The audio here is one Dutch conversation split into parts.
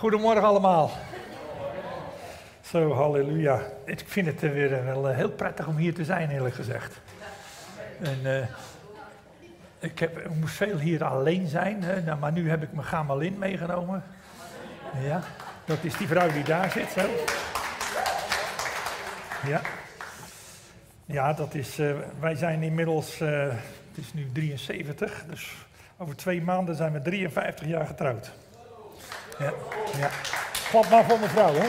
Goedemorgen allemaal. Zo, halleluja. Ik vind het weer wel heel prettig om hier te zijn, eerlijk gezegd. En, uh, ik, heb, ik moest veel hier alleen zijn, hè, nou, maar nu heb ik mijn Gamalin meegenomen. Ja, dat is die vrouw die daar zit, zo. Ja. Ja, dat is, wij zijn inmiddels, het is nu 73, dus over twee maanden zijn we 53 jaar getrouwd. Ja, ja. Maar voor mevrouw, hè?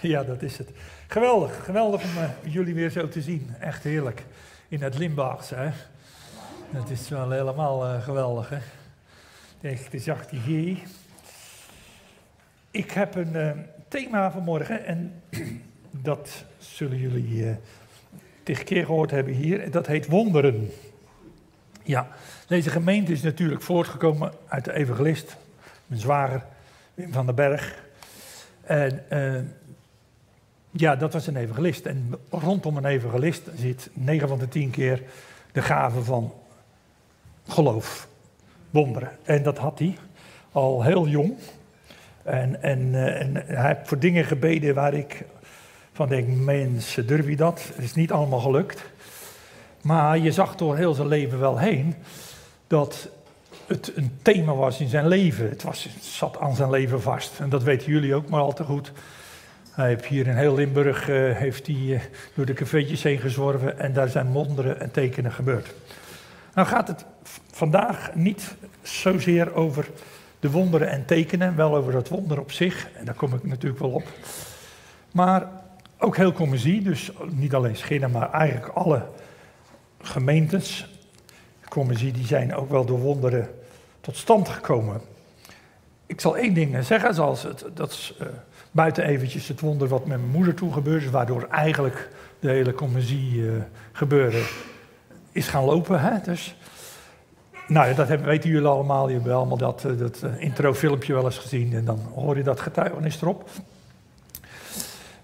ja, dat is het. Geweldig, geweldig om uh, jullie weer zo te zien. Echt heerlijk. In het Limbaagse, hè? Dat is wel helemaal uh, geweldig, hè? Het is hier. Ik heb een uh, thema vanmorgen en dat zullen jullie uh, keer gehoord hebben hier. Dat heet wonderen. Ja, deze gemeente is natuurlijk voortgekomen uit de evangelist, mijn zwager Wim van den Berg. En uh, ja, dat was een evangelist. En rondom een evangelist zit 9 van de 10 keer de gave van geloof, wonderen. En dat had hij al heel jong. En, en, uh, en hij heeft voor dingen gebeden waar ik van denk, mensen, durf je dat? Het is niet allemaal gelukt. Maar je zag door heel zijn leven wel heen dat het een thema was in zijn leven. Het, was, zat aan zijn leven vast. En dat weten jullie ook maar al te goed. Hij heeft hier in heel Limburg uh, heeft hij, uh, door de cafeetjes heen gezworven en daar zijn wonderen en tekenen gebeurd. Nou gaat het vandaag niet zozeer over de wonderen en tekenen, wel over dat wonder op zich, en daar kom ik natuurlijk wel op. Maar ook heel commissie, dus niet alleen Schinnen, maar eigenlijk alle gemeentes, commissie, die zijn ook wel door wonderen tot stand gekomen. Ik zal één ding zeggen, zoals het, dat is uh, buiten eventjes het wonder wat met mijn moeder toen gebeurde, waardoor eigenlijk de hele commissie uh, gebeuren is gaan lopen. Hè? Dus, nou dat hebben, weten jullie allemaal. Je hebben allemaal dat, introfilmpje wel eens gezien en dan hoor je dat getuigenis erop.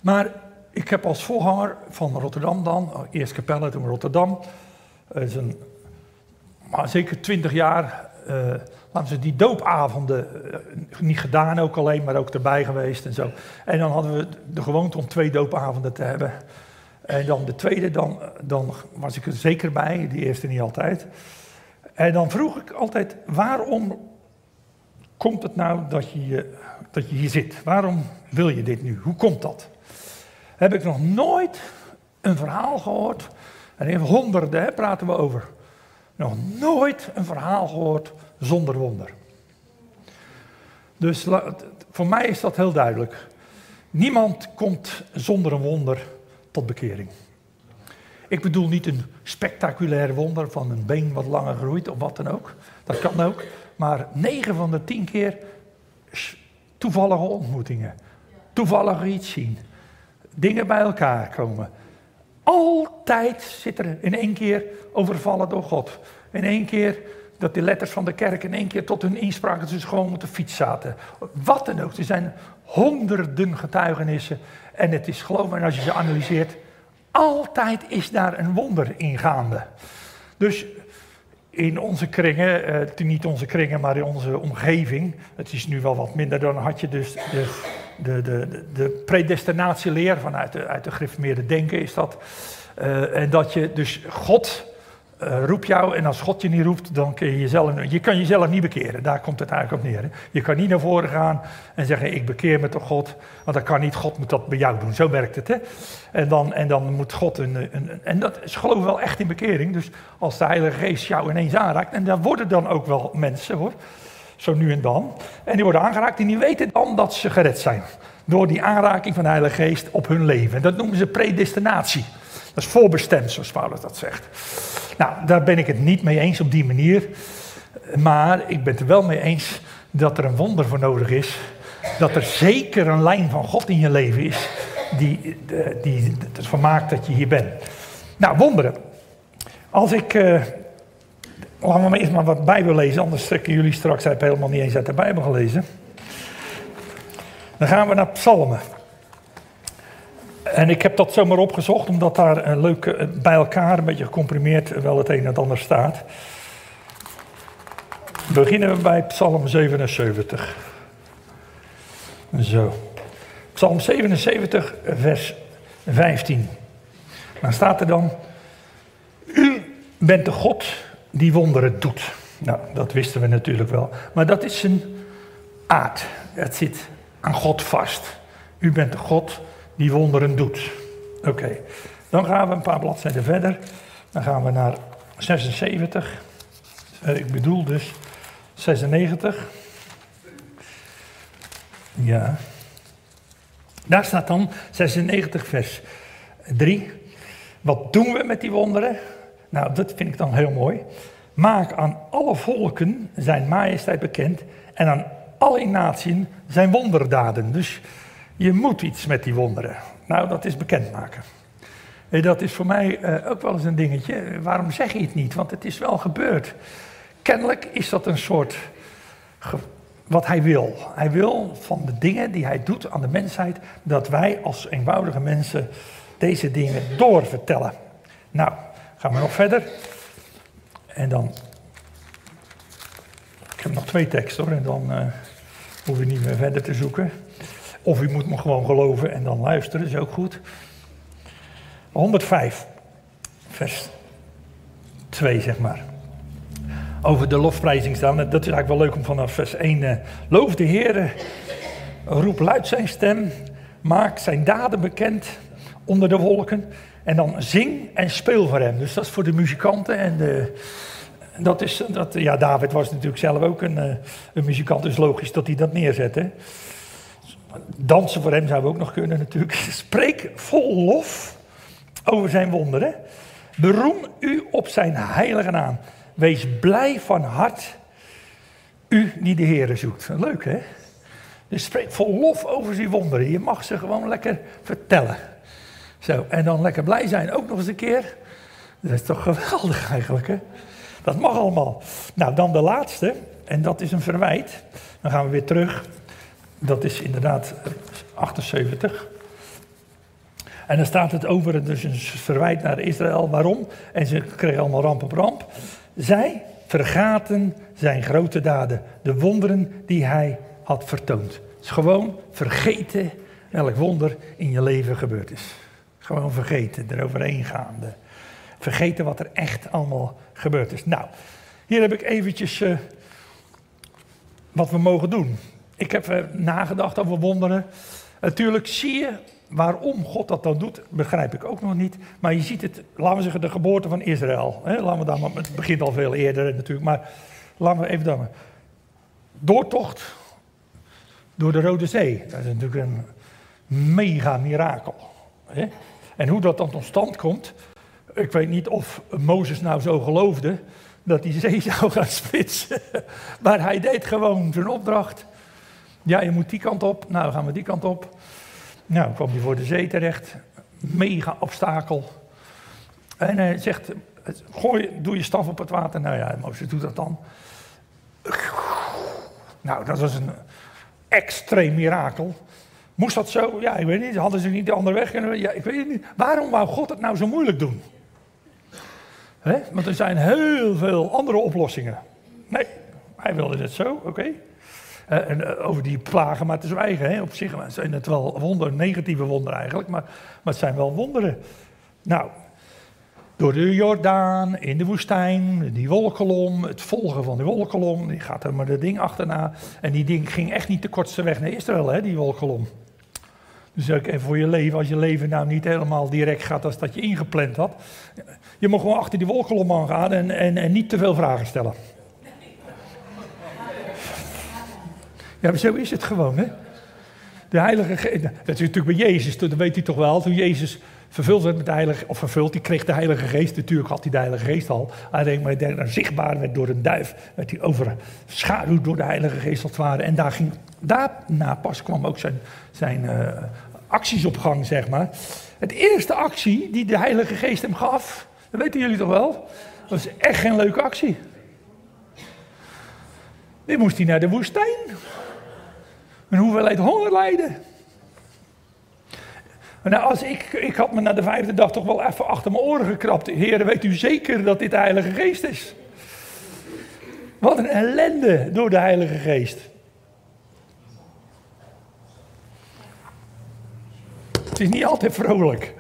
Maar ik heb als voorganger van Rotterdam dan, eerst Capelle, toen Rotterdam, is een, maar zeker twintig jaar, uh, laten we die doopavonden, uh, niet gedaan ook alleen, maar ook erbij geweest en zo. En dan hadden we de gewoonte om twee doopavonden te hebben. En dan de tweede, dan, dan was ik er zeker bij, die eerste niet altijd. En dan vroeg ik altijd, waarom komt het nou dat je, dat je hier zit? Waarom wil je dit nu? Hoe komt dat? Heb ik nog nooit een verhaal gehoord en in honderden hè, praten we over. Nog nooit een verhaal gehoord zonder wonder. Dus voor mij is dat heel duidelijk. Niemand komt zonder een wonder tot bekering. Ik bedoel niet een spectaculair wonder van een been wat langer groeit of wat dan ook. Dat kan ook. Maar 9 van de 10 keer toevallige ontmoetingen. Toevallig iets zien. Dingen bij elkaar komen. Altijd zit er in één keer overvallen door God. In één keer dat de letters van de kerk in één keer tot hun inspraak dat ze gewoon op de fiets zaten. Wat dan ook. Er zijn honderden getuigenissen. En het is geloof me, als je ze analyseert, altijd is daar een wonder in gaande. Dus in onze kringen, eh, niet onze kringen, maar in onze omgeving, het is nu wel wat minder, dan had je dus de, de, de, de predestinatieleer vanuit de, uit de gereformeerde denken is dat. Uh, en dat je dus God uh, roept jou en als God je niet roept, dan kun je jezelf, je kan jezelf niet bekeren. Daar komt het eigenlijk op neer. Hè? Je kan niet naar voren gaan en zeggen, ik bekeer me tot God, want dat kan niet, God moet dat bij jou doen. Zo werkt het. Hè? En, dan, en dan moet God een, een, en dat is geloven wel echt in bekering. Dus als de Heilige Geest jou ineens aanraakt, en daar worden dan ook wel mensen hoor, zo nu en dan. En die worden aangeraakt en die weten dan dat ze gered zijn. Door die aanraking van de Heilige Geest op hun leven. En dat noemen ze predestinatie. Dat is voorbestemd, zoals Paulus dat zegt. Nou, daar ben ik het niet mee eens op die manier. Maar ik ben het er wel mee eens dat er een wonder voor nodig is. Dat er zeker een lijn van God in je leven is. Die, die ervan maakt dat je hier bent. Nou, wonderen. Als ik. Uh, laten we maar eerst maar wat Bijbel lezen, anders trekken jullie straks. heb helemaal niet eens uit de Bijbel gelezen. Dan gaan we naar Psalmen. En ik heb dat zomaar opgezocht, omdat daar een leuke, bij elkaar, een beetje gecomprimeerd, wel het een en het ander staat. beginnen we bij Psalm 77. Zo. Psalm 77, vers 15. Dan staat er dan: U bent de God die wonderen doet. Nou, dat wisten we natuurlijk wel. Maar dat is zijn aard. Het zit aan God vast. U bent de God die wonderen doet. Oké, dan gaan we een paar bladzijden verder. Dan gaan we naar 76. Eh, ik bedoel dus 96. Ja. Daar staat dan 96 vers 3. Wat doen we met die wonderen? Nou, dat vind ik dan heel mooi. Maak aan alle volken zijn majesteit bekend en aan alle naties zijn wonderdaden. Dus je moet iets met die wonderen. Nou, dat is bekendmaken. En dat is voor mij uh, ook wel eens een dingetje. Waarom zeg je het niet? Want het is wel gebeurd. Kennelijk is dat een soort wat hij wil. Hij wil van de dingen die hij doet aan de mensheid, dat wij als eenvoudige mensen deze dingen doorvertellen. Nou, gaan we nog verder. En dan. Ik heb nog twee teksten hoor, en dan uh, hoef je niet meer verder te zoeken. Of u moet me gewoon geloven en dan luisteren, is ook goed. 105, vers 2 zeg maar over de lofprijzing staan. Dat is eigenlijk wel leuk om vanaf vers 1. Uh, loof de Heer, roep luid zijn stem, maak zijn daden bekend onder de wolken. En dan zing en speel voor hem. Dus dat is voor de muzikanten en de, dat is, dat, ja, David was natuurlijk zelf ook een, uh, een muzikant, dus logisch dat hij dat neerzette. Dansen voor hem zouden we ook nog kunnen natuurlijk. Spreek vol lof over zijn wonderen. Beroem u op zijn heilige naam. Wees blij van hart, u die de Heer zoekt. Leuk hè? Dus spreek vol lof over zijn wonderen. Je mag ze gewoon lekker vertellen. Zo, en dan lekker blij zijn ook nog eens een keer. Dat is toch geweldig eigenlijk hè? Dat mag allemaal. Nou, dan de laatste. En dat is een verwijt. Dan gaan we weer terug. Dat is inderdaad 78. En dan staat het over dus een verwijt naar Israël. Waarom? En ze kregen allemaal ramp op ramp. Zij vergaten zijn grote daden, de wonderen die hij had vertoond. Het is gewoon vergeten welk wonder in je leven gebeurd is. Gewoon vergeten, eroverheen gaande. Vergeten wat er echt allemaal gebeurd is. Nou, hier heb ik eventjes uh, wat we mogen doen. Ik heb uh, nagedacht over wonderen. Natuurlijk zie je waarom God dat dan doet, begrijp ik ook nog niet. Maar je ziet het, laten we zeggen, de geboorte van Israël. Hè? Laten we daar maar, het begint al veel eerder natuurlijk, maar laten we even dan. Doortocht door de Rode Zee. Dat is natuurlijk een mega mirakel. Hè? En hoe dat dan tot stand komt, ik weet niet of Mozes nou zo geloofde dat die zee zou gaan spitsen. Maar hij deed gewoon zijn opdracht. Ja, je moet die kant op. Nou, gaan we die kant op. Nou, kwam hij voor de zee terecht. Mega obstakel. En hij zegt, gooi, doe je staf op het water. Nou ja, Mozes doet dat dan. Nou, dat was een extreem mirakel. Moest dat zo? Ja, ik weet niet. Hadden ze niet de andere weg kunnen? Ja, ik weet niet. Waarom wou God het nou zo moeilijk doen? Want er zijn heel veel andere oplossingen. Nee, hij wilde het zo, oké. Uh, en, uh, over die plagen maar te zwijgen. Hè. Op zich zijn het wel wonderen, negatieve wonderen eigenlijk, maar, maar het zijn wel wonderen. Nou, door de Jordaan, in de woestijn, die wolkolom, het volgen van die wolkolom, die gaat er maar de ding achterna. En die ding ging echt niet de kortste weg naar Israël, hè, die wolkolom. Dus ook even voor je leven, als je leven nou niet helemaal direct gaat als dat je ingepland had. Je mag gewoon achter die wolkolom aangaan en, en, en niet te veel vragen stellen. Ja, maar zo is het gewoon, hè. De Heilige dat is natuurlijk bij Jezus, dat weet u toch wel. Toen Jezus vervuld werd met de Heilige, of vervuld, die kreeg de Heilige Geest. Natuurlijk had hij de Heilige Geest al. Alleen maar hij zichtbaar werd door een duif. Werd hij overschaduwd door de Heilige Geest als het ware. En daar ging, daarna pas kwam ook zijn, zijn uh, acties op gang, zeg maar. Het eerste actie die de Heilige Geest hem gaf, dat weten jullie toch wel? was echt geen leuke actie. Die moest hij naar de woestijn een hoeveelheid honger lijden. Nou, als ik, ik had me na de vijfde dag toch wel even achter mijn oren gekrapt. Heer, weet u zeker dat dit de Heilige Geest is? Wat een ellende door de Heilige Geest. Het is niet altijd vrolijk.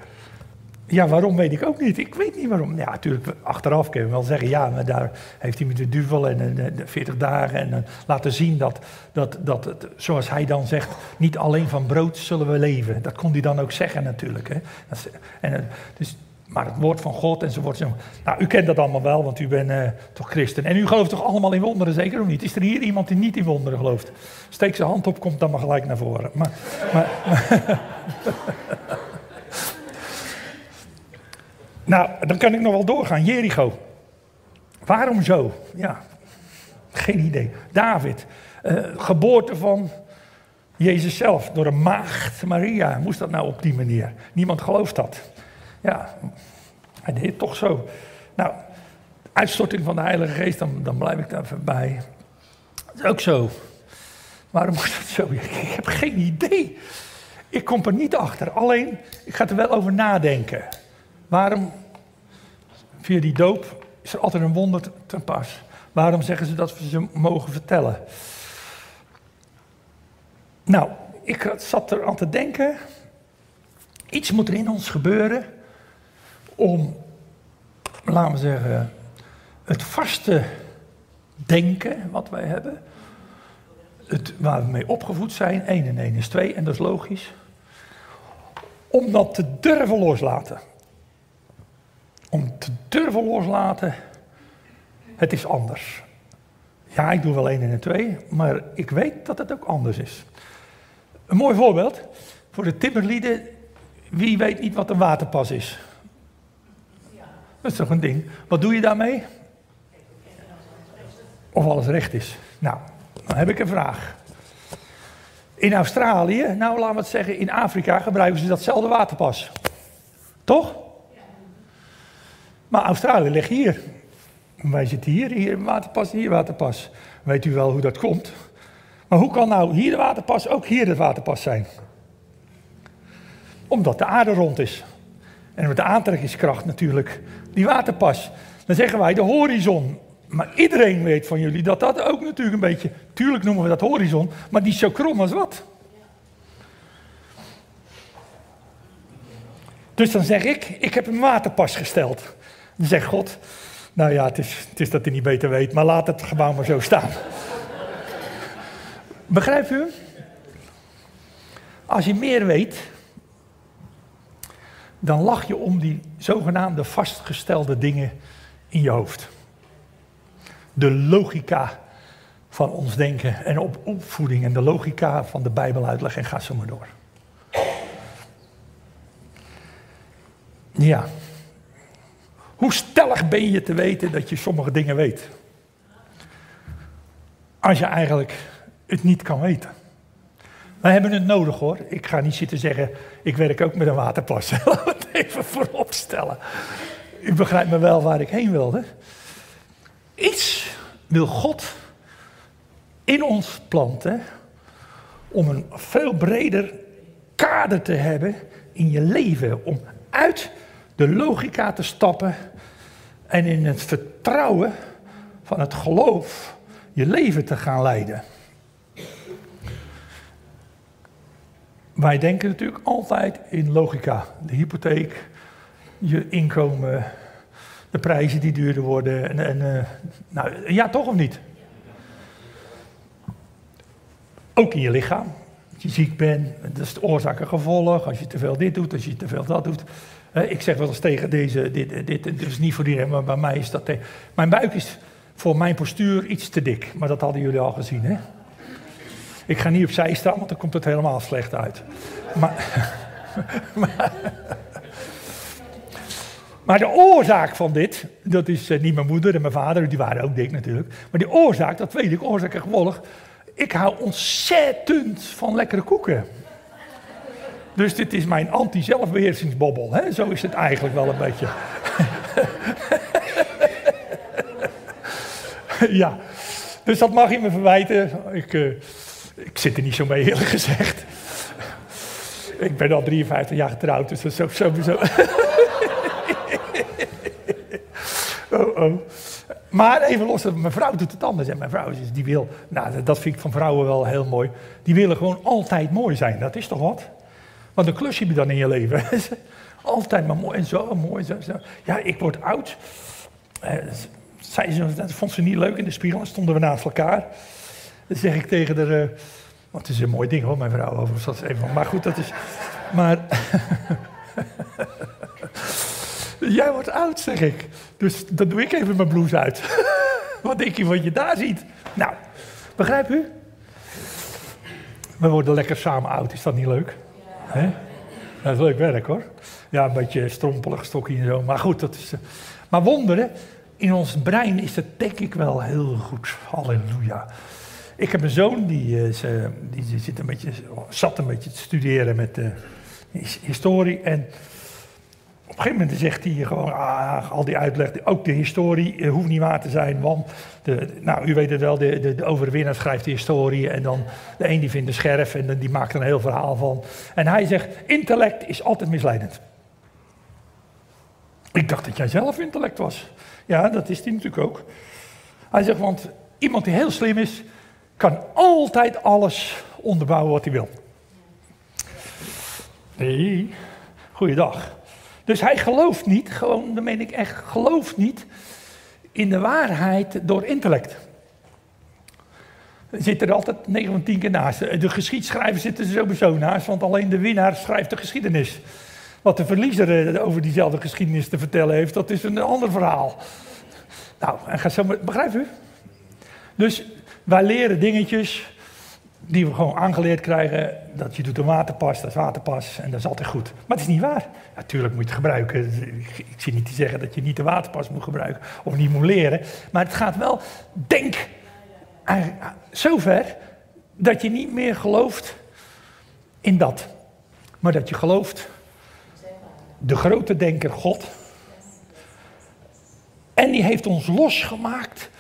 Ja, waarom weet ik ook niet. Ik weet niet waarom. Ja, natuurlijk, achteraf kunnen we wel zeggen, ja, maar daar heeft hij met de duvel en de 40 dagen en, en laten zien dat, dat, dat het, zoals hij dan zegt, niet alleen van brood zullen we leven. Dat kon hij dan ook zeggen natuurlijk. Hè. En, dus, maar het woord van God enzovoort. Nou, u kent dat allemaal wel, want u bent uh, toch christen. En u gelooft toch allemaal in wonderen, zeker of niet? Is er hier iemand die niet in wonderen gelooft? Steek zijn hand op, komt dan maar gelijk naar voren. Maar, maar, Nou, dan kan ik nog wel doorgaan. Jericho. Waarom zo? Ja, geen idee. David. Uh, geboorte van Jezus zelf door een maagd Maria. Moest dat nou op die manier? Niemand gelooft dat. Ja, hij deed het toch zo. Nou, uitstorting van de Heilige Geest, dan, dan blijf ik daar even bij. Dat is ook zo. Waarom moest dat zo? Ik heb geen idee. Ik kom er niet achter. Alleen, ik ga er wel over nadenken. Waarom, via die doop, is er altijd een wonder te pas? Waarom zeggen ze dat we ze mogen vertellen? Nou, ik zat er aan te denken. Iets moet er in ons gebeuren om, laten we zeggen, het vaste denken wat wij hebben, het, waar we mee opgevoed zijn, 1 en 1 is 2, en dat is logisch, om dat te durven loslaten om te durven loslaten, het is anders. Ja, ik doe wel één en twee, maar ik weet dat het ook anders is. Een mooi voorbeeld voor de timmerlieden. Wie weet niet wat een waterpas is? Dat is toch een ding. Wat doe je daarmee? Of alles recht is. Nou, dan heb ik een vraag. In Australië, nou laten we het zeggen, in Afrika gebruiken ze datzelfde waterpas. Toch? Maar Australië ligt hier. Wij zitten hier, hier waterpas, hier waterpas. Weet u wel hoe dat komt? Maar hoe kan nou hier de waterpas ook hier het waterpas zijn? Omdat de aarde rond is. En met de aantrekkingskracht natuurlijk die waterpas. Dan zeggen wij de horizon. Maar iedereen weet van jullie dat dat ook natuurlijk een beetje... Tuurlijk noemen we dat horizon, maar die is zo krom als wat. Dus dan zeg ik, ik heb een waterpas gesteld. Dan zegt God, nou ja, het is, het is dat hij niet beter weet, maar laat het gebouw maar zo staan. Begrijpt u? Als je meer weet, dan lach je om die zogenaamde vastgestelde dingen in je hoofd. De logica van ons denken en op opvoeding en de logica van de Bijbeluitleg en ga zo maar door. Ja. Hoe stellig ben je te weten dat je sommige dingen weet? Als je eigenlijk het niet kan weten. Wij hebben het nodig hoor. Ik ga niet zitten zeggen, ik werk ook met een waterpas. Laten het even voorop stellen. U begrijpt me wel waar ik heen wilde. Iets wil God in ons planten om een veel breder kader te hebben in je leven. Om uit de logica te stappen en in het vertrouwen van het geloof je leven te gaan leiden. Wij denken natuurlijk altijd in logica. De hypotheek, je inkomen, de prijzen die duurder worden. En, en, uh, nou, ja, toch of niet? Ook in je lichaam. Als je ziek bent, dat is de oorzaak en gevolg. Als je te veel dit doet, als je te veel dat doet ik zeg wel eens tegen deze, dit, dit, is niet voor iedereen, maar bij mij is dat... Mijn buik is voor mijn postuur iets te dik, maar dat hadden jullie al gezien, hè? Ik ga niet opzij staan, want dan komt het helemaal slecht uit. Maar, maar, maar, de oorzaak van dit, dat is eh, niet mijn moeder en mijn vader, die waren ook dik natuurlijk. Maar die oorzaak, dat weet ik, oorzaak en gevolg. Ik hou ontzettend van lekkere koeken. Dus dit is mijn anti-zelfbeheersingsbobbel. Hè? Zo is het eigenlijk wel een beetje. ja, dus dat mag je me verwijten. Ik, uh, ik zit er niet zo mee, eerlijk gezegd. ik ben al 53 jaar getrouwd, dus dat is sowieso. oh, oh. Maar even los, mijn vrouw doet het anders. En mijn vrouw is, die wil, nou dat vind ik van vrouwen wel heel mooi. Die willen gewoon altijd mooi zijn. Dat is toch wat? Want een klusje heb je dan in je leven. altijd maar mooi en zo, mooi. Zo. Ja, ik word oud. Eh, ze, dat vond ze niet leuk in de spiegel. Dan stonden we naast elkaar. Dan zeg ik tegen haar, uh, want het is een mooi ding hoor, mijn vrouw overigens. Dat is even, maar goed, dat is, maar... Jij wordt oud, zeg ik. Dus dan doe ik even mijn blouse uit. wat denk je wat je daar ziet? Nou, begrijp u? We worden lekker samen oud, is dat niet leuk? Ja. Dat is leuk werk hoor. Ja, een beetje strompelig stokje en zo. Maar goed, dat is. Uh... Maar wonderen, in ons brein is dat denk ik wel heel goed. Halleluja. Ik heb een zoon die, uh, ze, die zit een beetje, zat een beetje te studeren met uh, historie. En op een gegeven moment zegt hij gewoon, ah, al die uitleg, ook de historie eh, hoeft niet waar te zijn, want, de, nou, u weet het wel, de, de, de, overwinnaar schrijft de historie en dan de een die vindt de scherf en die maakt er een heel verhaal van. En hij zegt, intellect is altijd misleidend. Ik dacht dat jij zelf intellect was. Ja, dat is hij natuurlijk ook. Hij zegt, want iemand die heel slim is, kan altijd alles onderbouwen wat hij wil. Nee, goeiedag. Dus hij gelooft niet, gewoon, dan meen ik echt, gelooft niet in de waarheid door intellect. Zit er altijd 9 van 10 keer naast. De geschiedschrijver zit er sowieso naast, want alleen de winnaar schrijft de geschiedenis. Wat de verliezer over diezelfde geschiedenis te vertellen heeft, dat is een ander verhaal. Nou, en ga zo maar, begrijpt u? Dus wij leren dingetjes die we gewoon aangeleerd krijgen, dat je doet een waterpas, dat is waterpas en dat is altijd goed. Maar het is niet waar. Natuurlijk moet je het gebruiken. Ik zie niet te zeggen dat je niet de waterpas moet gebruiken of niet moet leren. Maar het gaat wel, denk zover dat je niet meer gelooft in dat. Maar dat je gelooft, de grote denker God. En die heeft ons losgemaakt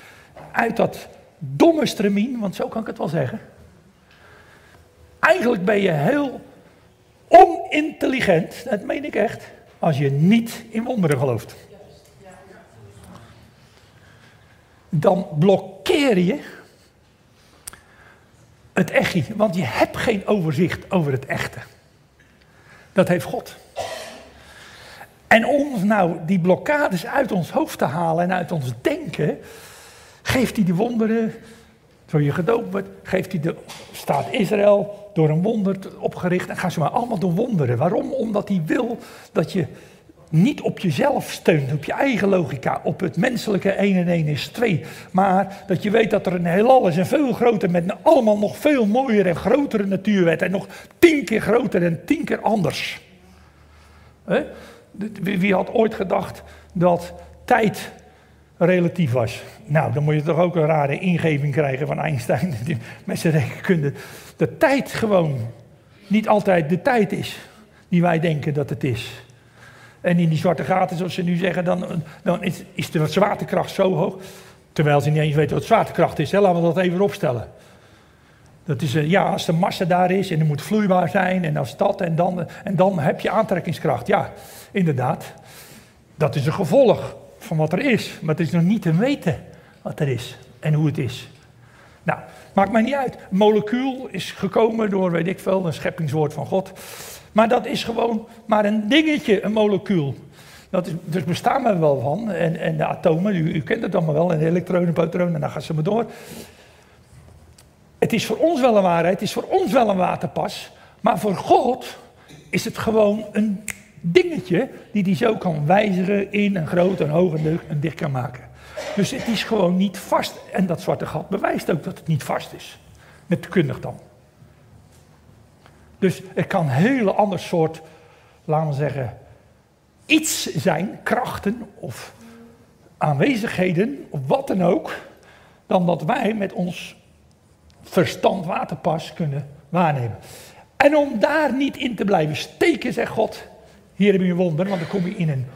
uit dat domme stramien, want zo kan ik het wel zeggen Eigenlijk ben je heel onintelligent, dat meen ik echt, als je niet in wonderen gelooft. Dan blokkeer je het echte, want je hebt geen overzicht over het echte. Dat heeft God. En om nou die blokkades uit ons hoofd te halen en uit ons denken, geeft hij die wonderen, door je gedoopt wordt, geeft hij de staat Israël door een wonder opgericht. En gaan ze maar allemaal door wonderen. Waarom? Omdat hij wil dat je niet op jezelf steunt, op je eigen logica, op het menselijke 1 en 1 is 2. Maar dat je weet dat er een heelal is en veel groter, met allemaal nog veel mooier en grotere natuurwet. En nog tien keer groter en tien keer anders. Wie had ooit gedacht dat tijd relatief was. Nou, dan moet je toch ook een rare ingeving krijgen van Einstein met zijn rekenkunde. Dat tijd gewoon niet altijd de tijd is die wij denken dat het is. En in die zwarte gaten, zoals ze nu zeggen, dan, dan is, is de zwaartekracht zo hoog. Terwijl ze niet eens weten wat zwaartekracht is. Hè? Laten we dat even opstellen. Dat is, ja, als de massa daar is en het moet vloeibaar zijn en als dat en dan, en dan heb je aantrekkingskracht. Ja, inderdaad. Dat is een gevolg van wat er is. Maar het is nog niet te weten wat er is en hoe het is. Nou, maakt mij niet uit. Een molecuul is gekomen door, weet ik veel, een scheppingswoord van God. Maar dat is gewoon maar een dingetje, een molecuul. Dat is, dus bestaan we wel van. En, en de atomen, u, u, kent het allemaal wel. En de elektronen, protonen, en dan gaan ze maar door. Het is voor ons wel een waarheid, het is voor ons wel een waterpas. Maar voor God is het gewoon een dingetje die hij zo kan wijzigen in een groot, een hoog en dicht kan maken. Dus het is gewoon niet vast. En dat zwarte gat bewijst ook dat het niet vast is. Met kundig dan. Dus het kan een hele ander soort, laten we zeggen, iets zijn, krachten of aanwezigheden, of wat dan ook, dan dat wij met ons verstand waterpas kunnen waarnemen. En om daar niet in te blijven steken, zegt God, hier heb je een wonder, want dan kom je in een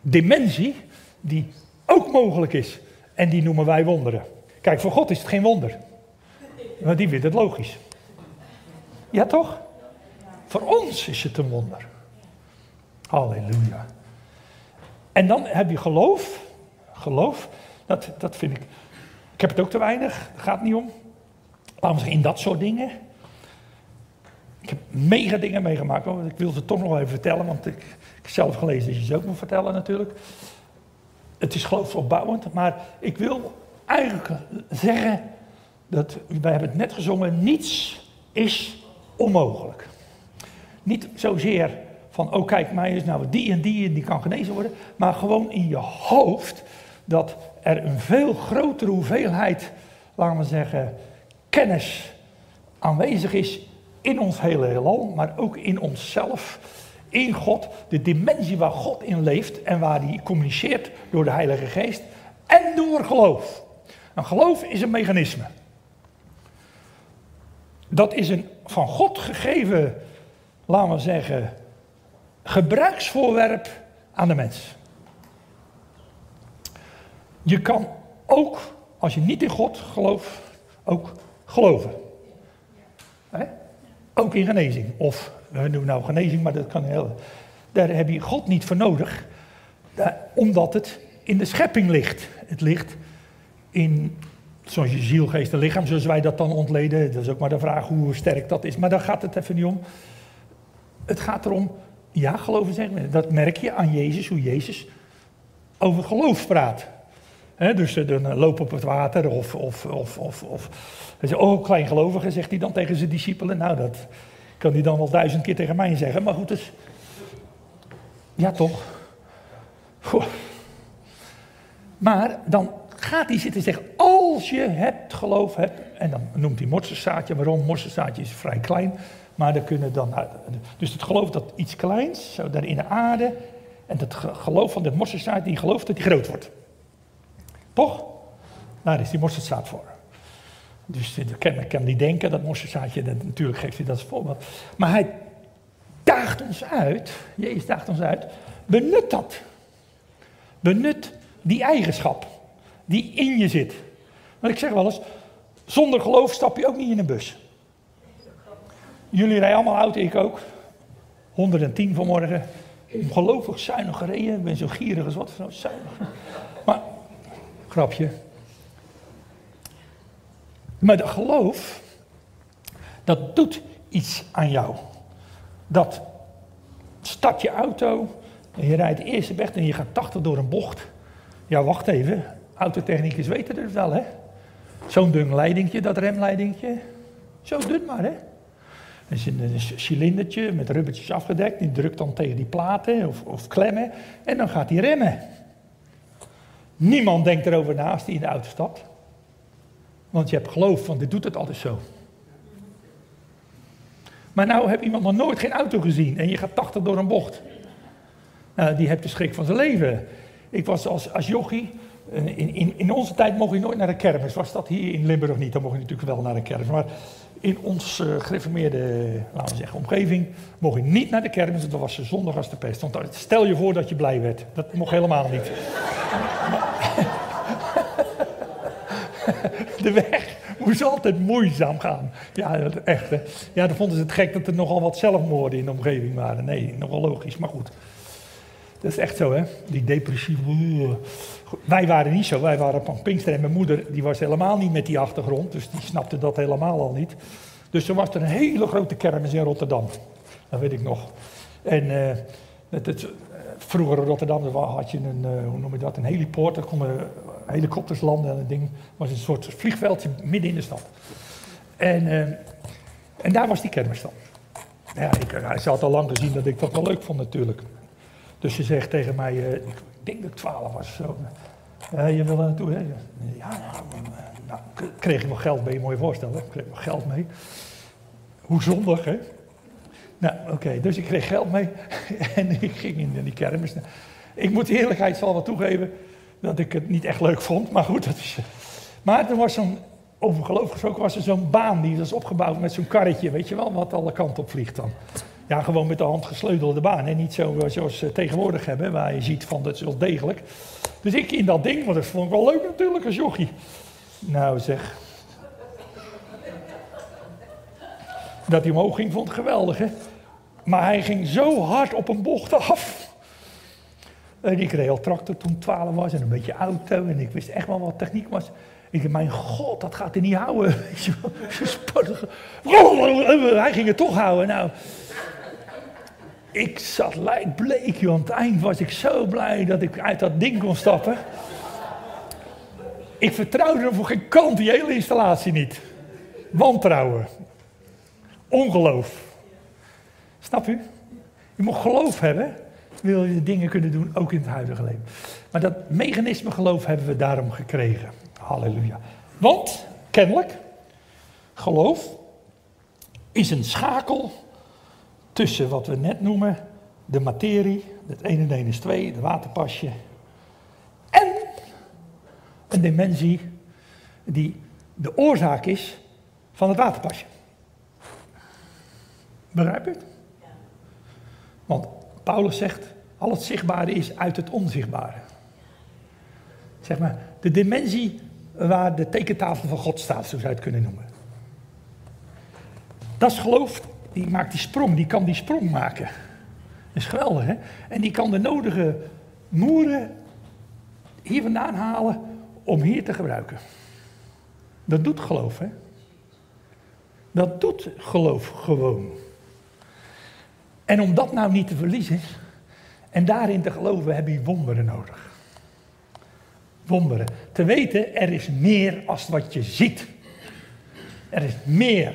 dimensie die ook mogelijk is. En die noemen wij wonderen. Kijk, voor God is het geen wonder. Want die vindt het logisch. Ja, toch? Voor ons is het een wonder. Halleluja. En dan heb je geloof. Geloof. Dat, dat vind ik. Ik heb het ook te weinig, gaat niet om. Laten we in dat soort dingen. Ik heb mega dingen meegemaakt. Hoor. Ik wil ze toch nog even vertellen, want ik, ik heb zelf gelezen dat je ze ook moet vertellen natuurlijk. Het is geloofsopbouwend, maar ik wil eigenlijk zeggen dat, wij hebben het net gezongen, niets is onmogelijk. Niet zozeer van, oh kijk, mij is nou die en die en die kan genezen worden, maar gewoon in je hoofd dat er een veel grotere hoeveelheid, laten we zeggen, kennis aanwezig is in ons hele heelal, maar ook in onszelf, in God, de dimensie waar God in leeft en waar hij communiceert door de Heilige Geest en door geloof. Een geloof is een mechanisme. Dat is een van God gegeven, laten we zeggen, gebruiksvoorwerp aan de mens. Je kan ook, als je niet in God gelooft, ook geloven. Ook in genezing. Of, we noemen nou genezing, maar dat kan heel... Daar heb je God niet voor nodig, omdat het in de schepping ligt. Het ligt in, zoals je ziel, geest en lichaam, zoals wij dat dan ontleden. Dat is ook maar de vraag hoe sterk dat is. Maar daar gaat het even niet om. Het gaat erom, ja, geloven zeggen. Dat merk je aan Jezus, hoe Jezus over geloof praat. dus eh, dan eh, lopen op het water of, of, of, of, of oh kleingelovige, zegt hij dan tegen zijn discipelen. Nou, dat kan hij dan wel duizend keer tegen mij zeggen. Maar goed, dus, ja toch. Maar dan gaat hij zitten zeggen, als je het geloof hebt, en dan noemt hij mosterdzaadje, waarom? Mosterdzaadje is vrij klein, maar dan kunnen dan, dus het geloof dat iets kleins, zo daar in de aarde, en het geloof van dit mosterdzaad, die gelooft dat hij groot wordt. Toch? Daar is die mosterdzaad voor. Dus ik kan, niet denken, dat mosterdzaadje, dat, natuurlijk geeft hij dat als voorbeeld. Maar hij daagt ons uit, Jezus daagt ons uit, benut dat. Benut die eigenschap die in je zit. Want ik zeg wel eens, zonder geloof stap je ook niet in een bus. Jullie rijden allemaal auto, ik ook. 110 vanmorgen. Ongelooflijk zuinig gereden. Ik ben zo gierig als wat. Zuinig. Maar, grapje. Maar de geloof, dat doet iets aan jou. Dat start je auto en je rijdt de eerste weg en je gaat 80 door een bocht. Ja, wacht even. Autotechnicus weten het wel, hè? Zo'n dun leidingje, dat remleidingje. Zo dun maar, hè? Er is een, cilindertje met rubbertjes afgedekt. Die drukt dan tegen die platen of, of klemmen. En dan gaat hij remmen. Niemand denkt erover na als in de auto stapt. Want je hebt geloof van dit doet het altijd zo. Maar nou heb iemand nog nooit geen auto gezien en je gaat 80 door een bocht. Nou, die hebt de schrik van zijn leven. Ik was als, als jochie, eh, in, in, in onze tijd mocht je nooit naar de kermis. Was dat hier in Limburg niet? Dan mocht je natuurlijk wel naar de kermis. Maar in ons gereformeerde, laten we zeggen, omgeving mocht je niet naar de kermis. Dat was zondag als de pest. Want stel je voor dat je blij werd. Dat mocht helemaal niet. Weg moest altijd moeizaam gaan. Ja, echt. Hè. Ja, dan vonden ze het gek dat er nogal wat zelfmoorden in de omgeving waren. Nee, nogal logisch, maar goed. Dat is echt zo, hè? Die depressieve. Wij waren niet zo. Wij waren van Pinkster en mijn moeder, die was helemaal niet met die achtergrond. Dus die snapte dat helemaal al niet. Dus er was een hele grote kermis in Rotterdam. Dat weet ik nog. En uh, het, het, vroeger in Rotterdam had je een, uh, hoe noem je dat, een helipoort. Daar konden helikopters landen en het ding was een soort vliegveldje midden in de stad. En, uh, en daar was die kermis dan. Ja, ik, hij had al lang gezien dat ik dat wel leuk vond natuurlijk. Dus ze zegt tegen mij, uh, ik denk dat ik twaalf was. Zo. Je wil naartoe, hè? Ja, nou, nou, kreeg ik wel geld mee, moet je voorstellen. Ik kreeg wel geld mee. Hoe zondig, hè? Nou, oké, dus ik kreeg geld mee en ik ging in die kermis. Ik moet eerlijkheid zal wel toegeven dat ik het niet echt leuk vond, maar goed. Dat is, maar er was zo'n, over geloof was er zo'n baan die was opgebouwd met zo'n karretje, weet je wel, wat alle kanten op vliegt dan. Ja, gewoon met de hand gesleutelde baan en niet zo zoals ze tegenwoordig hebben, waar je ziet van dat is wel degelijk. Dus ik in dat ding, want dat vond ik wel leuk natuurlijk als jochie. Nou zeg. Dat hij omhoog ging, vond ik geweldig hè. Maar hij ging zo hard op een bocht af. En ik reed al tractor toen ik 12 was en een beetje auto. En ik wist echt wel wat techniek was. Ik dacht, mijn god, dat gaat hij niet houden. Hij ging het toch houden. Nou, ik zat lijkbleek, joh. Aan het eind was ik zo blij dat ik uit dat ding kon stappen. Ik vertrouwde er voor geen kant die hele installatie niet. Wantrouwen. Ongeloof. Snap u? Je moet geloof hebben, wil je dingen kunnen doen, ook in het huidige leven. Maar dat mechanisme geloof hebben we daarom gekregen. Halleluja. Want, kennelijk, geloof is een schakel tussen wat we net noemen de materie, het 1 en 1 is 2, de waterpasje, en een dimensie die de oorzaak is van het waterpasje. Begrijp je het? Want Paulus zegt, al het zichtbare is uit het onzichtbare. Zeg maar, de dimensie waar de tekentafel van God staat, zo zou je het kunnen noemen. Dat is geloof, die maakt die sprong, die kan die sprong maken. Dat is geweldig, hè? En die kan de nodige moeren hier vandaan halen om hier te gebruiken. Dat doet geloof, hè? Dat doet geloof gewoon. En om dat nou niet te verliezen en daarin te geloven, heb je wonderen nodig. Wonderen. Te weten, er is meer als wat je ziet. Er is meer.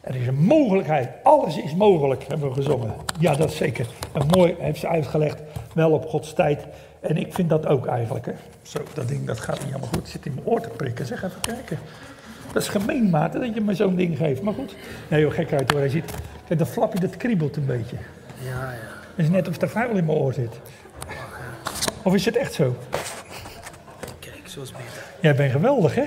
Er is een mogelijkheid. Alles is mogelijk, hebben we gezongen. Ja, dat is zeker. En mooi heeft ze uitgelegd. Wel op Gods tijd. En ik vind dat ook eigenlijk. Hè. Zo, dat ding dat gaat niet helemaal goed. Zit in mijn oor te prikken. Zeg even kijken. Dat is gemeen, dat je me zo'n ding geeft. Maar goed. Nee joh, gekheid hoor. Hij kijk, dat flapje dat kriebelt een beetje. Ja, ja. Het is net of er vuil in mijn oor zit. Of is het echt zo? Kijk, zo is beter. Jij bent geweldig, hè?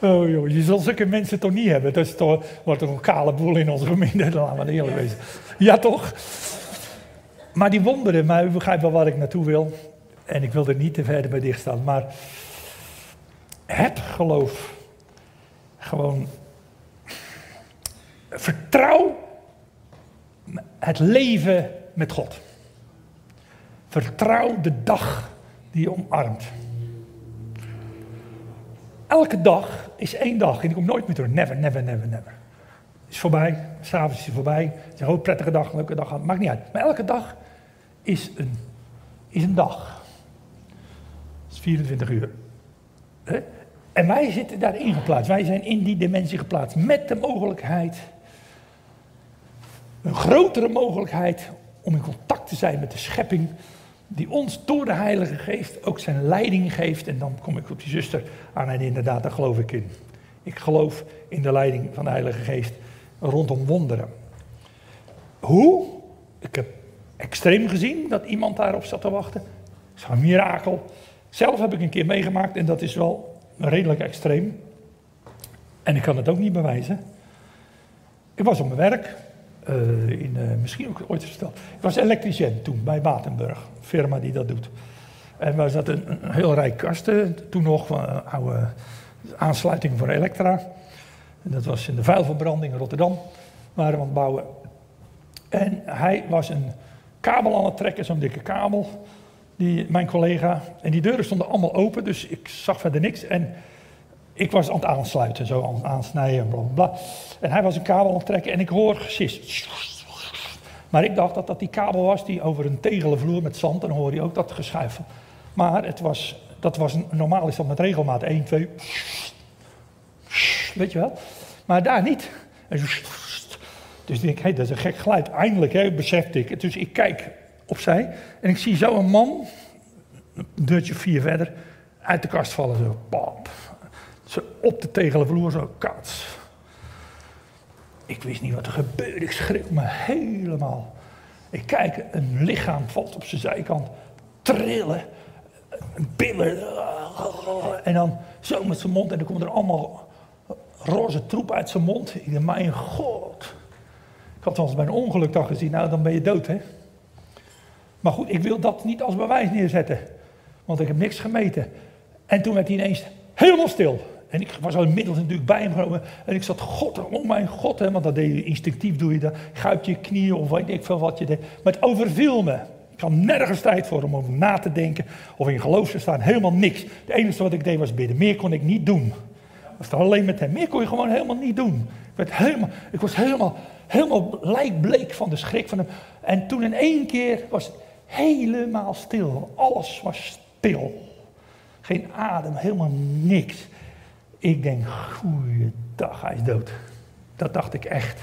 Oh joh, je zal zulke mensen toch niet hebben. Dat is toch, wordt toch een kale boel in onze gemeente. Laten we eerlijk wezen. Ja, toch? Maar die wonderen, maar u begrijpt wel waar ik naartoe wil. En ik wil er niet te verder bij dichtstaan. Maar het geloof. Gewoon. Vertrouw het leven met God. Vertrouw de dag die je omarmt. Elke dag is één dag en die komt nooit meer terug. Never, never, never, never. Is voorbij, s'avonds is het voorbij. Het is een prettige dag, een leuke dag, maakt niet uit. Maar elke dag is een, is een dag. Het is 24 uur. En wij zitten daarin geplaatst. Wij zijn in die dimensie geplaatst met de mogelijkheid, een grotere mogelijkheid om in contact te zijn met de schepping die ons door de Heilige Geest ook zijn leiding geeft. En dan kom ik op die zuster aan en inderdaad, daar geloof ik in. Ik geloof in de leiding van de Heilige Geest rondom wonderen. Hoe? Ik heb extreem gezien dat iemand daarop zat te wachten. Het is een mirakel. Zelf heb ik een keer meegemaakt en dat is wel redelijk extreem. En ik kan het ook niet bewijzen. Ik was op mijn werk, uh, in, uh, misschien ook ooit verteld. Ik was elektricien toen bij Batenburg, firma die dat doet. En we zaten een, heel rijk kasten, toen nog een oude aansluiting voor Elektra. En dat was in de vuilverbranding in Rotterdam, waren we aan het bouwen. En hij was een kabel aan het trekken, zo'n dikke kabel, die, mijn collega. En die deuren stonden allemaal open, dus ik zag verder niks. En ik was aan het aansluiten, zo aan het aansnijden en bla. En hij was een kabel aan het trekken en ik hoor gesis. Maar ik dacht dat dat die kabel was die over een tegelen vloer met zand, en dan hoor je ook dat geschuifel. Maar het was, dat was, normaal is dat met regelmaat 1, 2, weet je wel. Maar daar niet. Dus ik hé, dat is een gek geluid. Eindelijk, hè, besefte ik. Dus ik kijk opzij en ik zie zo een man, een deurtje vier verder, uit de kast vallen. Zo, pap. Zo op de tegelen vloer, zo kats. Ik wist niet wat er gebeurde. Ik schrik me helemaal. Ik kijk, een lichaam valt op zijn zijkant. Trillen. Billen. En dan zo met zijn mond. En dan komt er allemaal roze troep uit zijn mond. Ik dacht, mijn god. Ik had wel eens bij een ongeluk dan gezien. Nou, dan ben je dood, hè. Maar goed, ik wil dat niet als bewijs neerzetten. Want ik heb niks gemeten. En toen werd hij ineens helemaal stil. En ik was al inmiddels natuurlijk bij hem genomen. En ik zat, God, oh mijn God, hè, want dat deed je instinctief, doe je dat. Ga je knieën of weet ik veel wat je deed. Maar het overviel me. Ik had nergens tijd voor om over na te denken of in geloof te staan. Helemaal niks. Het enige wat ik deed was bidden. Meer kon ik niet doen. Was er alleen met hem. Meer kon je gewoon helemaal niet doen. Ik, helemaal, ik was helemaal, helemaal lijkbleek van de schrik van hem. En toen in één keer was het helemaal stil. Alles was stil. Geen adem, helemaal niks. Ik denk, goeiedag, hij is dood. Dat dacht ik echt.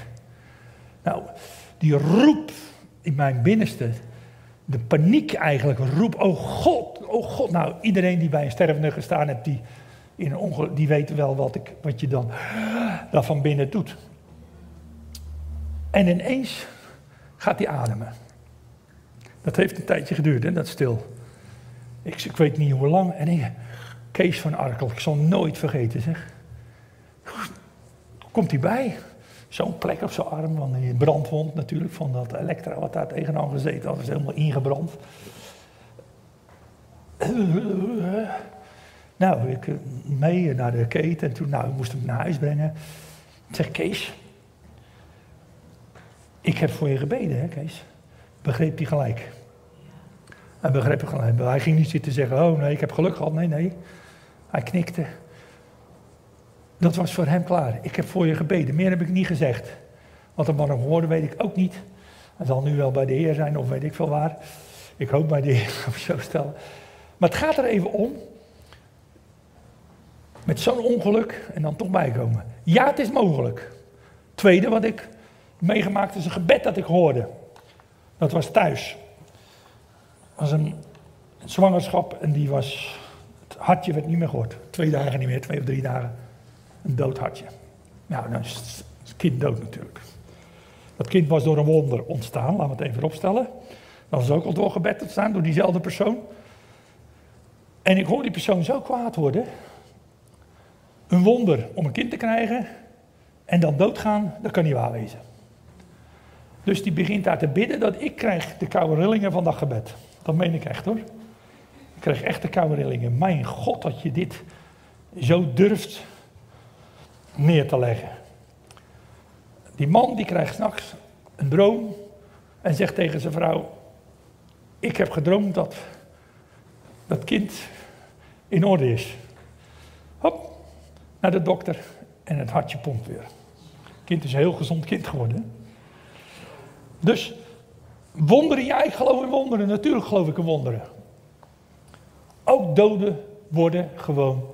Nou, die roep in mijn binnenste, de paniek eigenlijk, roep, oh God, oh God. Nou, iedereen die bij een stervende gestaan heeft, die, in die weet wel wat, ik, wat je dan daar van binnen doet. En ineens gaat hij ademen. Dat heeft een tijdje geduurd, hè, dat stil. Ik, ik weet niet hoe lang. En ik, Kees van Arkel, ik zal nooit vergeten zeg. Komt hij bij? Zo'n plek op zijn arm, van die brandwond natuurlijk, van dat elektra wat daar tegenaan gezeten had, was helemaal ingebrand. Nou, ik mee naar de keten en toen nou, ik moest hem naar huis brengen. Ik zeg, Kees, ik heb voor je gebeden, hè Kees? Begreep hij gelijk. Hij begreep het gelijk. Hij ging niet zitten zeggen, oh nee, ik heb geluk gehad. Nee, nee. Hij knikte. Dat was voor hem klaar. Ik heb voor je gebeden. Meer heb ik niet gezegd. Wat er man hoorde, weet ik ook niet. Hij zal nu wel bij de Heer zijn of weet ik veel waar. Ik hoop bij de Heer, of zo stellen. Maar het gaat er even om. Met zo'n ongeluk en dan toch bijkomen. Ja, het is mogelijk. Tweede wat ik meegemaakt is een gebed dat ik hoorde. Dat was thuis. was een zwangerschap en die was het hartje werd niet meer gehoord. Twee dagen niet meer, twee of drie dagen. Een dood hartje. Nou, dan is het kind dood natuurlijk. Dat kind was door een wonder ontstaan, laten we het even opstellen. Dat was ook al door gebed ontstaan, door diezelfde persoon. En ik hoor die persoon zo kwaad worden. Een wonder om een kind te krijgen en dan doodgaan, dat kan niet waar wezen. Dus die begint daar te bidden dat ik krijg de koude rillingen van dat gebed. Dat meen ik echt hoor. Ik kreeg echt de koude rillingen. Mijn God, dat je dit zo durft neer te leggen. Die man die krijgt s'nachts een droom en zegt tegen zijn vrouw: Ik heb gedroomd dat dat kind in orde is. Hop, naar de dokter en het hartje pompt weer. Het kind is een heel gezond kind geworden. Dus wonderen, ja, ik geloof in wonderen. Natuurlijk geloof ik in wonderen. Ook doden worden gewoon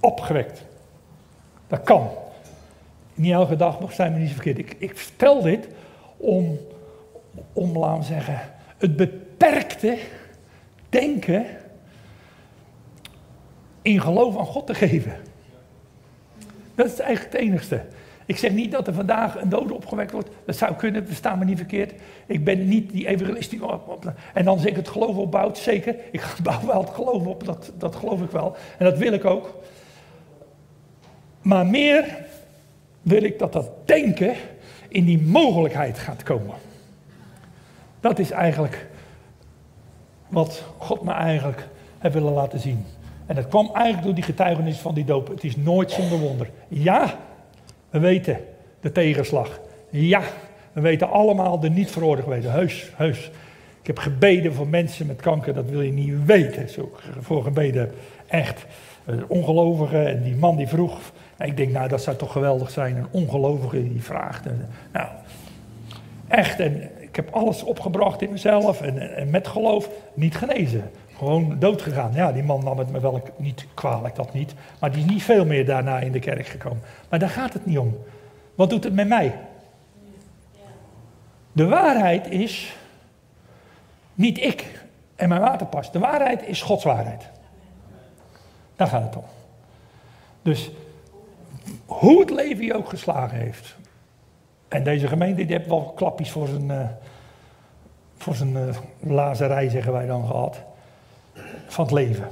opgewekt. Dat kan. Niet elke dag nog zijn we niet verkeerd. Ik, ik vertel dit om, om, laten zeggen, het beperkte denken in geloof aan God te geven. Dat is eigenlijk het enigste. Ik zeg niet dat er vandaag een dode opgewekt wordt. Dat zou kunnen, staan me niet verkeerd. Ik ben niet die evangelist die En dan ik het geloof opbouwt, zeker. Ik bouw wel het geloof op, dat, dat geloof ik wel. En dat wil ik ook. Maar meer wil ik dat dat denken in die mogelijkheid gaat komen. Dat is eigenlijk wat God me eigenlijk heeft willen laten zien. En dat kwam eigenlijk door die getuigenis van die doop. Het is nooit zonder wonder. Ja, we weten de tegenslag. Ja, we weten allemaal de niet veroordeeld weten. Heus, heus. Ik heb gebeden voor mensen met kanker, dat wil je niet weten. Zo voor gebeden, echt. Ongelovigen en die man die vroeg. ik denk, nou, dat zou toch geweldig zijn. Een ongelovige die vraagt. nou, echt. En ik heb alles opgebracht in mezelf en, en met geloof niet genezen gewoon dood gegaan. Ja, die man nam het me wel niet kwalijk, dat niet. Maar die is niet veel meer daarna in de kerk gekomen. Maar daar gaat het niet om. Wat doet het met mij? De waarheid is niet ik en mijn waterpas. De waarheid is Gods waarheid. Daar gaat het om. Dus hoe het leven je ook geslagen heeft. En deze gemeente die heeft wel klapjes voor zijn, uh, voor zijn uh, lazerij, zeggen wij dan, gehad van het leven.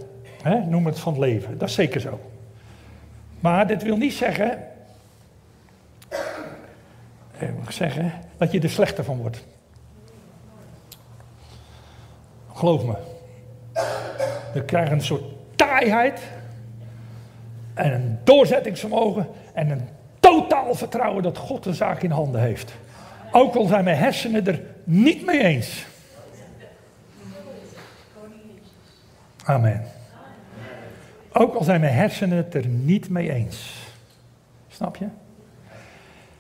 noem het van het leven, dat is zeker zo. Maar dit wil niet zeggen, eh, zeggen dat je er slechter van wordt. Geloof me. We krijgen een soort taaiheid. En een doorzettingsvermogen en een totaal vertrouwen dat God de zaak in handen heeft. Ook al zijn mijn hersenen er niet mee eens. Amen. Ook al zijn mijn hersenen het er niet mee eens. Snap je?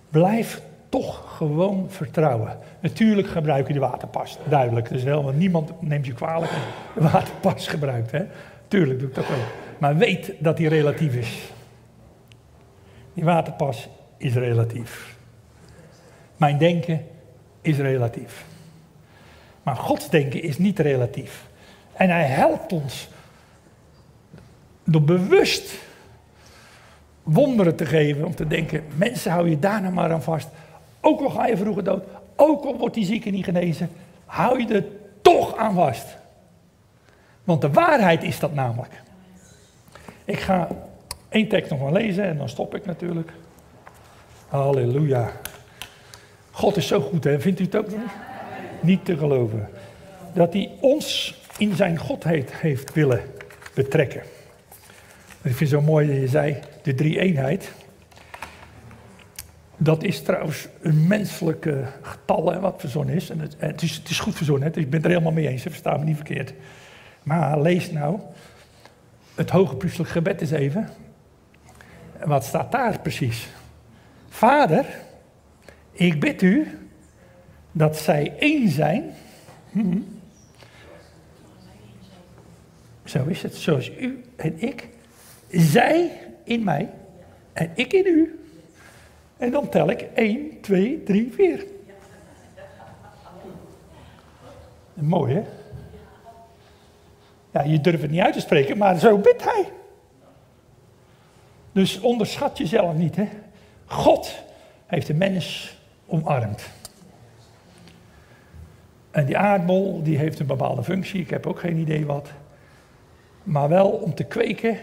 Blijf toch gewoon vertrouwen. Natuurlijk gebruik je de waterpas, duidelijk. Dus wel, want niemand neemt je kwalijk de waterpas gebruikt. Hè? Tuurlijk doe ik dat ook. Maar weet dat die relatief is. Die waterpas is relatief. Mijn denken is relatief. Maar Gods denken is niet relatief. En hij helpt ons door bewust wonderen te geven. Om te denken, mensen hou je daar nou maar aan vast. Ook al ga je vroeger dood. Ook al wordt die zieke niet genezen. Hou je er toch aan vast. Want de waarheid is dat namelijk. Ik ga één tekst nog maar lezen en dan stop ik natuurlijk. Halleluja. God is zo goed, hè? Vindt u het ook niet? Niet te geloven. Dat hij ons in zijn godheid heeft willen betrekken. Ik vind het zo mooi dat je zei, de drie eenheid. Dat is trouwens een menselijke getal wat verzonnen is. En het, het, is. het is goed verzonnen, dus ik ben het er helemaal mee eens, versta me niet verkeerd. Maar lees nou het hoge priestelijk gebed eens even. En wat staat daar precies? Vader, ik bid u dat zij één zijn. Hm. Zo is het, zoals u en ik. Zij in mij en ik in u. En dan tel ik 1, 2, 3, 4. Mooi hè? Ja, je durft het niet uit te spreken, maar zo bidt hij. Dus onderschat jezelf niet hè. God heeft de mens omarmd. En die aardbol die heeft een bepaalde functie, ik heb ook geen idee wat. Maar wel om te kweken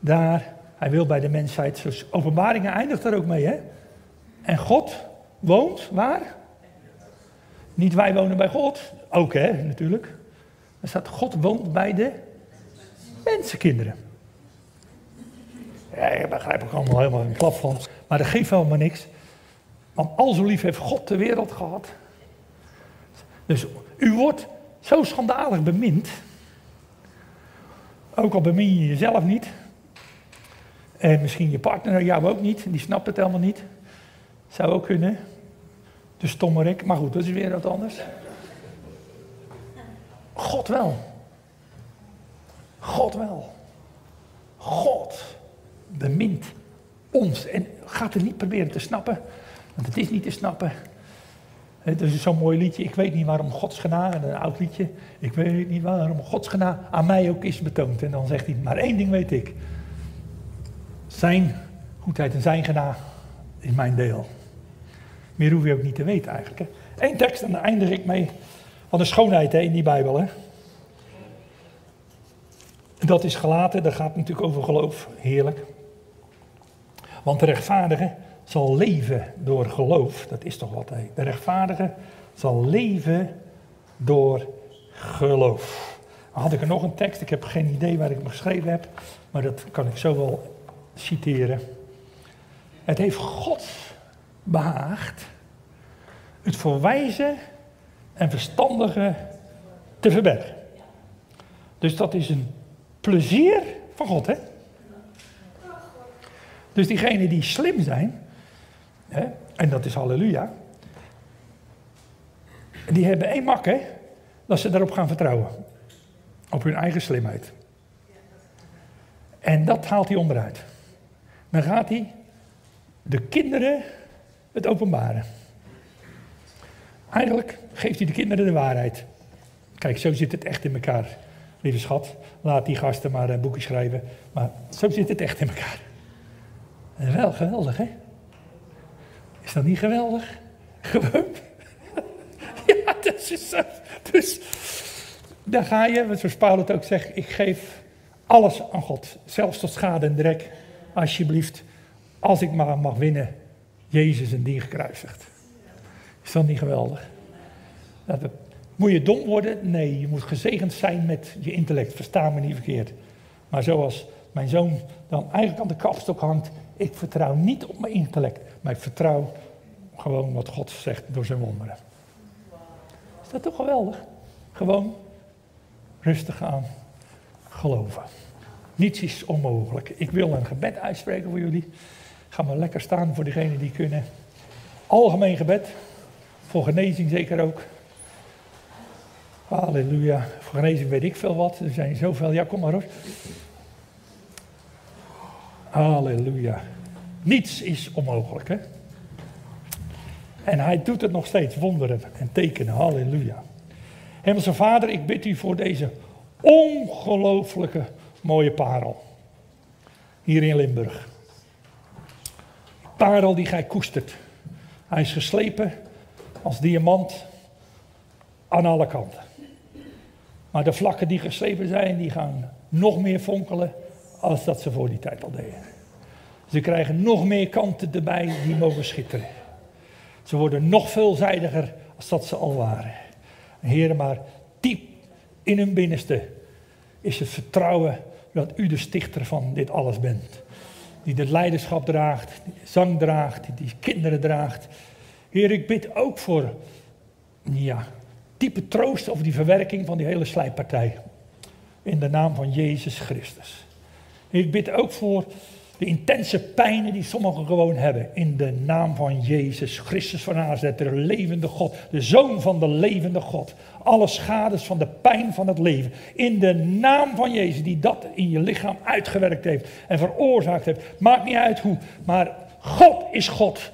daar, hij wil bij de mensheid, dus openbaringen eindigt er ook mee hè. En God woont waar? Niet wij wonen bij God, ook hè natuurlijk. Er staat God woont bij de mensenkinderen. Ja, ik begrijp ook allemaal helemaal een klap van. Maar dat geeft helemaal niks. Want al zo lief heeft God de wereld gehad. Dus u wordt zo schandalig bemind. Ook al bemin je jezelf niet. En misschien je partner jou ook niet. Die snapt het helemaal niet. Zou ook kunnen. De stommerik. Maar goed, dat is weer wat anders. God wel. God wel. God bemint ons. En gaat het niet proberen te snappen. Want het is niet te snappen. Het is zo'n mooi liedje. Ik weet niet waarom Gods genade, een oud liedje. Ik weet niet waarom Gods genade aan mij ook is betoond. En dan zegt hij, maar één ding weet ik. Zijn goedheid en zijn genade is mijn deel. Meer hoef je ook niet te weten eigenlijk. Hè. Eén tekst en daar eindig ik mee. Van de schoonheid hè, in die Bijbel. Hè. Dat is gelaten, dat gaat natuurlijk over geloof. Heerlijk. Want de rechtvaardige zal leven door geloof. Dat is toch wat, hè? De rechtvaardige zal leven door geloof. Dan had ik er nog een tekst, ik heb geen idee waar ik hem geschreven heb, maar dat kan ik zo wel citeren. Het heeft God behaagd het voor wijze en verstandige te verbergen. Dus dat is een plezier van God, hè? Dus diegenen die slim zijn, hè, en dat is halleluja, die hebben één mak, hè, dat ze daarop gaan vertrouwen. Op hun eigen slimheid. En dat haalt hij onderuit. Dan gaat hij de kinderen het openbaren. Eigenlijk geeft hij de kinderen de waarheid. Kijk, zo zit het echt in elkaar. Lieve schat, laat die gasten maar een boekje schrijven. Maar zo zit het echt in elkaar. En wel geweldig, hè? Is dat niet geweldig? Gewoon. ja, dat is zo. Dus dan ga je, zoals Paulus ook zegt, ik geef alles aan God. Zelfs tot schade en drek. Alsjeblieft, als ik maar mag winnen, Jezus en die gekruisigd. Is dat niet geweldig? moet je dom worden? Nee, je moet gezegend zijn met je intellect. Versta me niet verkeerd. Maar zoals mijn zoon dan eigenlijk aan de kapstok hangt. Ik vertrouw niet op mijn intellect, maar ik vertrouw gewoon wat God zegt door zijn wonderen. Is dat toch geweldig? Gewoon rustig aan geloven. Niets is onmogelijk. Ik wil een gebed uitspreken voor jullie. Ga maar lekker staan voor degenen die kunnen. Algemeen gebed. Voor genezing zeker ook. Halleluja. Voor genezing weet ik veel wat. Er zijn zoveel. Ja, kom maar hoor. Halleluja. Niets is onmogelijk, hè? En hij doet het nog steeds, wonderen en tekenen. Halleluja. Hemelse Vader, ik bid u voor deze ongelooflijke mooie parel. Hier in Limburg. Parel die gij koestert. Hij is geslepen als diamant aan alle kanten. Maar de vlakken die geslepen zijn, die gaan nog meer fonkelen als dat ze voor die tijd al deden. Ze krijgen nog meer kanten erbij die mogen schitteren. Ze worden nog veelzijdiger als dat ze al waren. Heren, maar diep in hun binnenste is het vertrouwen dat u de stichter van dit alles bent. Die de leiderschap draagt, die zang draagt, die kinderen draagt. Heer, ik bid ook voor ja, diepe troost over die verwerking van die hele slijppartij. In de naam van Jezus Christus. Ik bid ook voor de intense pijnen die sommigen gewoon hebben. In de naam van Jezus Christus van Nazareth, de levende God, de Zoon van de levende God. Alle schades van de pijn van het leven. In de naam van Jezus, die dat in je lichaam uitgewerkt heeft en veroorzaakt heeft. Maakt niet uit hoe, maar God is God.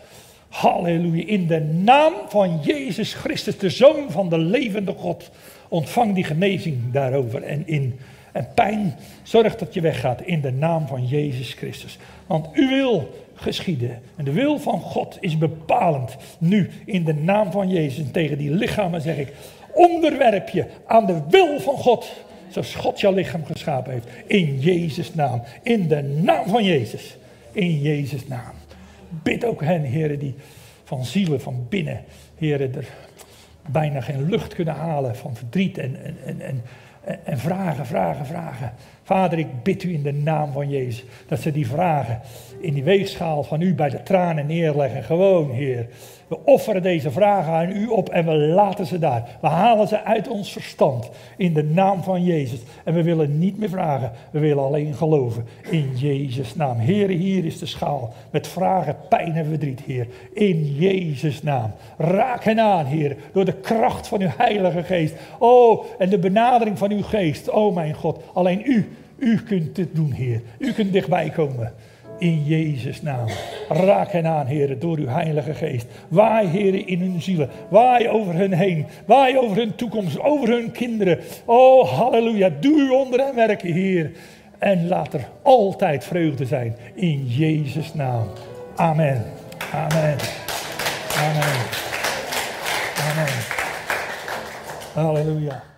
Halleluja. In de naam van Jezus Christus, de Zoon van de levende God. Ontvang die genezing daarover en in. En pijn, zorg dat je weggaat in de naam van Jezus Christus. Want uw wil geschieden. En de wil van God is bepalend. Nu, in de naam van Jezus. En tegen die lichamen zeg ik, onderwerp je aan de wil van God. Zoals God jouw lichaam geschapen heeft. In Jezus' naam. In de naam van Jezus. In Jezus' naam. Bid ook hen, heren, die van zielen, van binnen, heren, er bijna geen lucht kunnen halen van verdriet en, en, en, en en vragen, vragen, vragen. Vader, ik bid u in de naam van Jezus dat ze die vragen in die weegschaal van u bij de tranen neerleggen. Gewoon, Heer. We offeren deze vragen aan u op en we laten ze daar. We halen ze uit ons verstand in de naam van Jezus. En we willen niet meer vragen, we willen alleen geloven in Jezus' naam. Heer, hier is de schaal met vragen, pijn en verdriet, Heer. In Jezus' naam. Raak hen aan, Heer, door de kracht van uw Heilige Geest. Oh, en de benadering van uw Geest. Oh, mijn God, alleen u, u kunt dit doen, Heer. U kunt dichtbij komen. In Jezus' naam. Raak hen aan, heren, door uw Heilige Geest. Waai, heren, in hun zielen. Waai over hen heen. Waai over hun toekomst, over hun kinderen. Oh, halleluja. Doe u onder hen werken, Heer. En laat er altijd vreugde zijn. In Jezus' naam. Amen. Amen. Amen. Amen. Halleluja.